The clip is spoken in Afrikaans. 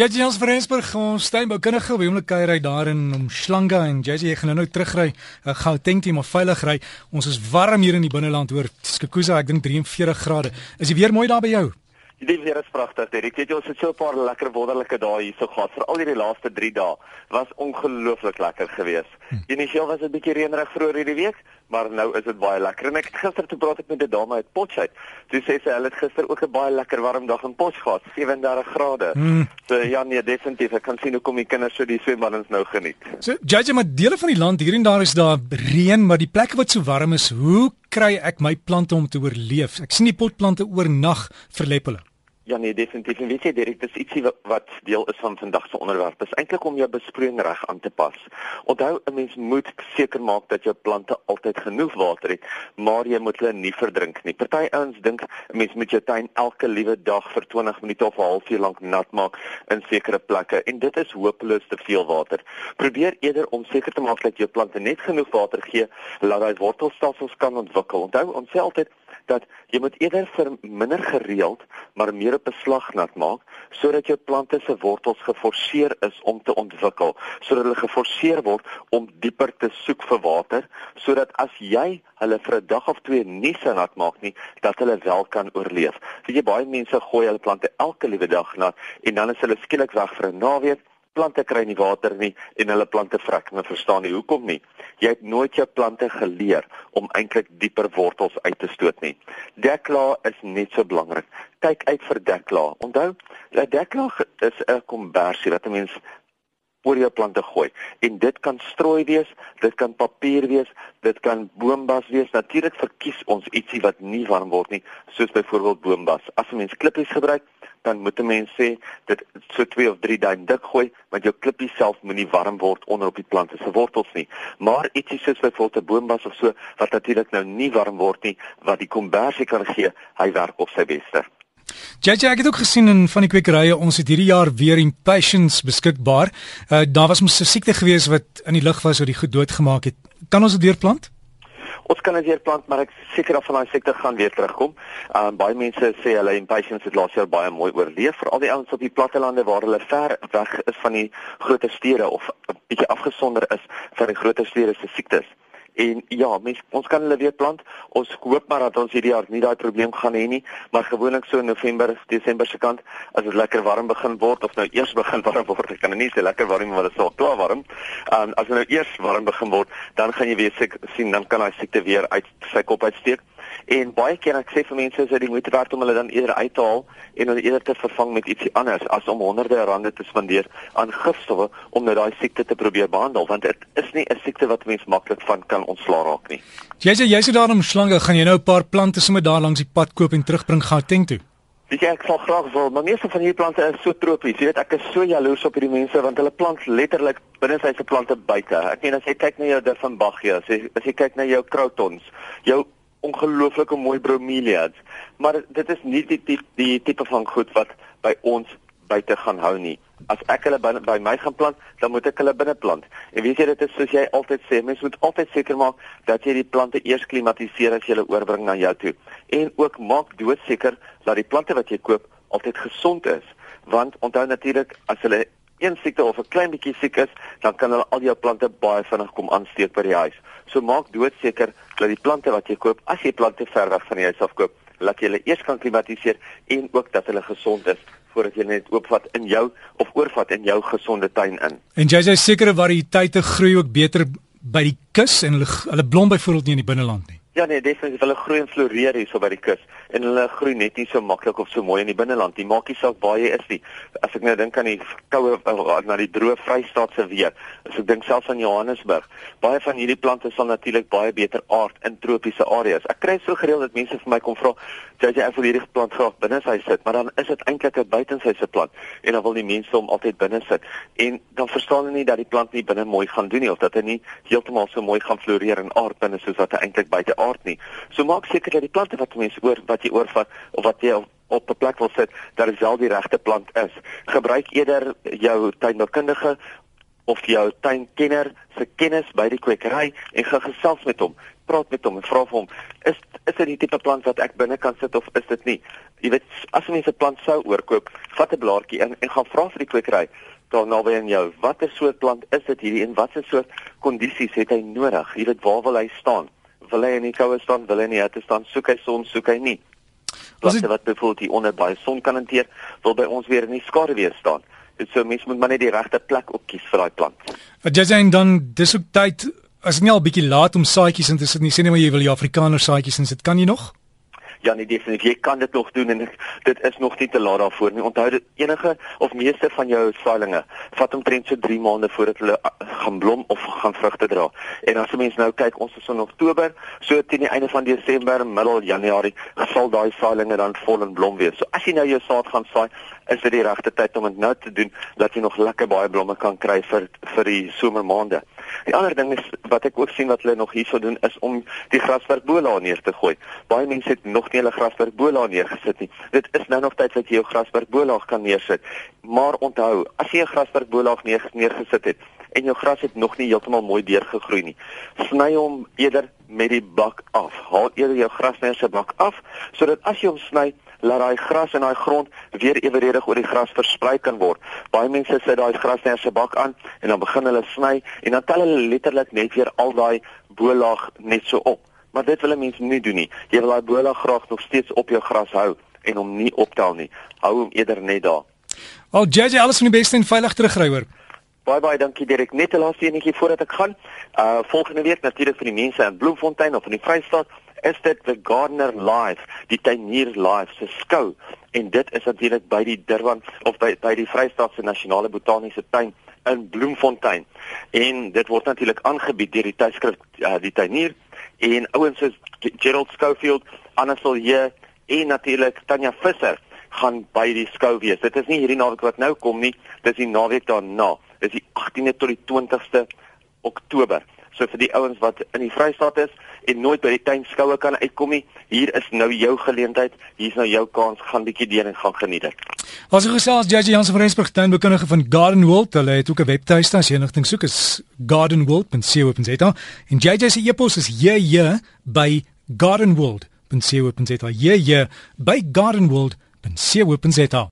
JJ ons Frensburg ons Steinbou kindige by homlike kuier hy daar in Umhlanga en JJ jy gaan nou terugry uh, Gauteng toe maar veilig ry ons is warm hier in die binneland hoor Skukuza ek dink 43 grade is dit weer mooi daar by jou Die weer is pragtig. Dit het ons het so 'n paar lekker wonderlike dae hierso gehad. Veral hierdie laaste 3 dae was ongelooflik lekker geweest. Hm. Initieel was dit 'n bietjie reënerig vroeër hierdie week, maar nou is dit baie lekker. En ek het gister toe praat ek met 'n dame uit Potchefstroom. Toe sê sy hulle het gister ook 'n baie lekker warm dag in Potchefstroom gehad, 37 grade. Hmm. So ja, nee, definitief. Ek kan sien hoe kom die kinders so die swembaddens nou geniet. So, judge maar dele van die land hier en daar is daar reën, maar die plekke wat so warm is, hoe kry ek my plante om te oorleef? Ek sien die potplante oornag verlep hulle. Ja nee, definitief. En weet jy Derek, dis ietsie wat, wat deel is van vandag se onderwerp. Dis eintlik om jou besproeiing reg aan te pas. Onthou, 'n mens moet seker maak dat jou plante altyd genoeg water het, maar jy moet hulle nie verdrink nie. Party ouens dink 'n mens moet jou tuin elke liewe dag vir 20 minute of 'n halfuur lank nat maak in sekere plekke en dit is hopeloos te veel water. Probeer eerder om seker te maak dat jou plante net genoeg water gee, laat hy wortelstelsels kan ontwikkel. Onthou, ons sê altyd dat jy moet eerder vir minder gereeld maar meer op beslag nat maak sodat jou plante se wortels geforseer is om te ontwikkel sodat hulle geforseer word om dieper te soek vir water sodat as jy hulle vir 'n dag of twee nie se nat maak nie dat hulle wel kan oorleef. Weet jy baie mense gooi hulle plante elke liewe dag nat en dan is hulle skielik weg vir 'n naweek plante kry nie water nie en hulle plante vrek. Men verstaan nie hoekom nie. Jy het nooit jou plante geleer om eintlik dieper wortels uit te stoot nie. Dekla is net so belangrik. Kyk uit vir dekla. Onthou, dat dekla is 'n kombersie wat 'n mens oor jou plante gooi. En dit kan strooi wees, dit kan papier wees, dit kan boombas wees. Natuurlik verkies ons ietsie wat nie warm word nie, soos byvoorbeeld boombas. As 'n mens klippies gebruik, dan moet 'n mens sê dit so 2 of 3 duim dik gooi want jou klippie self moenie warm word onder op die plante se wortels nie. Maar ietsie soos byvoorbeeld 'n boombas of so wat natuurlik nou nie warm word nie wat die kombersie kan gee, hy werk op sy beste. JJ ek het ook gesien in van die kwekerye ons het hierdie jaar weer impatience beskikbaar. Uh, daar was mos 'n siekte gewees wat in die lug was wat die goed doodgemaak het. Kan ons dit weer plant? Ons kan dit weer plant, maar ek seker of van daai sektor gaan weer terugkom. Um baie mense sê hulle impatience het laas jaar baie mooi oorleef vir al die ouens op die plattelande waar hulle ver weg is van die groter stede of 'n bietjie afgesonder is van die groter stede se siektes. En ja, mens ons kan hulle weer plant. Ons hoop maar dat ons hierdie jaar nie daai probleem gaan hê nie, maar gewoonlik so in November, Desember se kant as dit lekker warm begin word of nou eers begin warm word, ek kan nie sê lekker warm maar dit is al klaar warm. Um as dit nou eers warm begin word, dan gaan jy weer sien dan kan daai siekte weer uit sy kop uitsteek. En baie keer ek sê vir mense is dit die moeite werd om hulle dan eerder uit te haal en hulle eerder te vervang met ietsie anders as om honderde rande te spandeer aan gifstowwe om nou daai siekte te probeer behandel want dit is nie 'n siekte wat mens maklik van kan ontslaa raak nie. Jy sê jy sê daarom slange gaan jy nou 'n paar plante sommer daar langs die pad koop en terugbring Gauteng toe. Weet jy ek sal graag wil, maar meeste van hierdie plante is so tropies. Jy weet ek is so jaloers op hierdie mense want hulle plant letterlik binne sy se plante buite. Ek meen as jy kyk na jou Durbanbaggia, as jy as jy kyk na jou Crotons, jou ongelooflike mooi bromeliads, maar dit is nie die die, die tipe van goed wat by ons buite gaan hou nie. As ek hulle by, by my gaan plant, dan moet ek hulle binne plant. En weet jy dit is soos jy altyd sê, mens moet altyd seker maak dat jy die plante eers klimatiseer as jy hulle oorbring na jou toe. En ook maak doodseker dat die plante wat jy koop altyd gesond is, want onthou natuurlik as hulle een siekte of 'n klein bietjie siek is, dan kan hulle al jou plante baie vinnig kom aansteek by die huis. So maak doodseker dat die plante wat jy koop, as jy plante ver weg van die huis af koop, laat jy hulle eers kan klimatiseer en ook dat hulle gesond is voordat jy net oopvat in jou of oorvat in jou gesonde tuin in. En jy sê sekere variëteite groei ook beter by die kus en hulle hulle blom byvoorbeeld nie in die binneland nie. Ja nee, definitief hulle groei en floreer hier so by die kus en hulle groei net nie so maklik of so mooi in die binneland nie. Maak nie saak waar jy is nie. As ek nou dink aan die koue eh, na die droë Vrystaatse weer, as ek dink selfs aan Johannesburg, baie van hierdie plante sal natuurlik baie beter aard in tropiese areas. Ek kry so gereeld dat mense vir my kom vra, "Jy jy wil hierdie plant graag binne sy sit," maar dan is dit eintlik 'n buitensyse plant en dan wil die mense hom altyd binne sit. En dan verstaan hulle nie dat die plant nie binne mooi gaan doen nie of dat hy nie heeltemal so mooi gaan floreer en aard binne soos wat hy eintlik buite aard nie. So maak seker dat die plante wat mense oor wat jy oorvat of wat jy op 'n plek wil sit, dat dit wel die regte plant is. Gebruik eerder jou tuinboukundige of jou tuinkenner se kennis by die kwekery en gaan gesels met hom. Praat met hom en vra vir hom, is is dit die tipe plant wat ek binne kan sit of is dit nie? Jy weet, as mense 'n plant sou oorkoop, vat 'n blaartjie in en gaan vra vir die kwekery daar naby aan jou, watter soort plant is dit hierdie en watter soort kondisies het hy nodig? Jy weet, waar wil hy staan? Wil hy in die koue staan, wil hy in die hitte staan? Soek hy son, soek hy nie? Plante wat byvoorbeeld hier onder baie son kan hanteer, wil by ons weer in die skare weer staan. Dit so mens moet maar net die regte plek op kies vir daai plant. Wat jy sê dan dis ook tyd as jy nie al bietjie laat om saadjies in te sit nie, sê net maar jy wil die Afrikaner saadjies insit, kan jy nog? Ja, nee, definitief. Jy kan dit nog doen en dit is nog nie te laat daarvoor nie. Onthou dit enige of meeste van jou saailinge vat omtrent so 3 maande voordat hulle uh, gaan blom of gaan vrugte dra. En as 'n mens nou kyk, ons is in Oktober, so teen die einde van Desember, middel Januarie, sal daai saailinge dan vol in blom wees. So as jy nou jou saad gaan saai, is dit die regte tyd om dit nou te doen dat jy nog lekker baie blomme kan kry vir vir die somermaande. Die ander ding is wat ek ook sien wat hulle nog hierso doen is om die graswerk bola neer te gooi. Baie mense het nog nie hulle graswerk bola neergesit nie. Dit is nou nog tyd dat jy jou graswerk bola kan neersit. Maar onthou, as jy 'n graswerk bola neer, neergesit het en jou gras het nog nie heeltemal mooi deurgegroei nie, sny hom eerder met die bak af. Haal eerder jou grasnyer se bak af sodat as jy hom sny laat daai gras in daai grond weer eweredig oor die gras versprei kan word. Baie mense sit daai gras net se bak aan en dan begin hulle sny en dan tel hulle letterlik net weer al daai bolaag net so op. Maar dit wil 'n mens nie doen nie. Jy wil daai bolaag graag nog steeds op jou gras hou en hom nie optel nie. Hou hom eerder net daar. Al JJ alles van die beste en veilig terugry hoor. Baie baie dankie Dirk. Net 'n laaste enetjie voordat ek gaan. Uh volgende week natuurlik vir die mense in Bloemfontein of in die Vrystaat is dit the Gardener Live, die Tuinier Live se skou en dit is natuurlik by die Durban of by by die Vrystaatse Nasionale Botaniese Tuin in Bloemfontein. En dit word natuurlik aangebied deur die tydskrif uh, die Tuinier en ouens soos Gerald Schofield, Anna Silje en natuurlik Tanya Visser gaan by die skou wees. Dit is nie hierdie naweek wat nou kom nie, dis die naweek daarna. Dis die 18de tot die 20ste Oktober. So vir die ouens wat in die Vrystaat is en nooit by die tuinskoue kan uitkom nie, hier is nou jou geleentheid. Hier's nou jou kans. Gaan bietjie deur en gaan geniet dit. Ons het gesels JJ Jansen van Rensburg tuinbekundige van Garden World. Hulle het ook 'n webtuiste as jy enigting soek is gardenworld.co.za en JJ se e-pos is jj by gardenworld.co.za. Jj by gardenworld.co.za.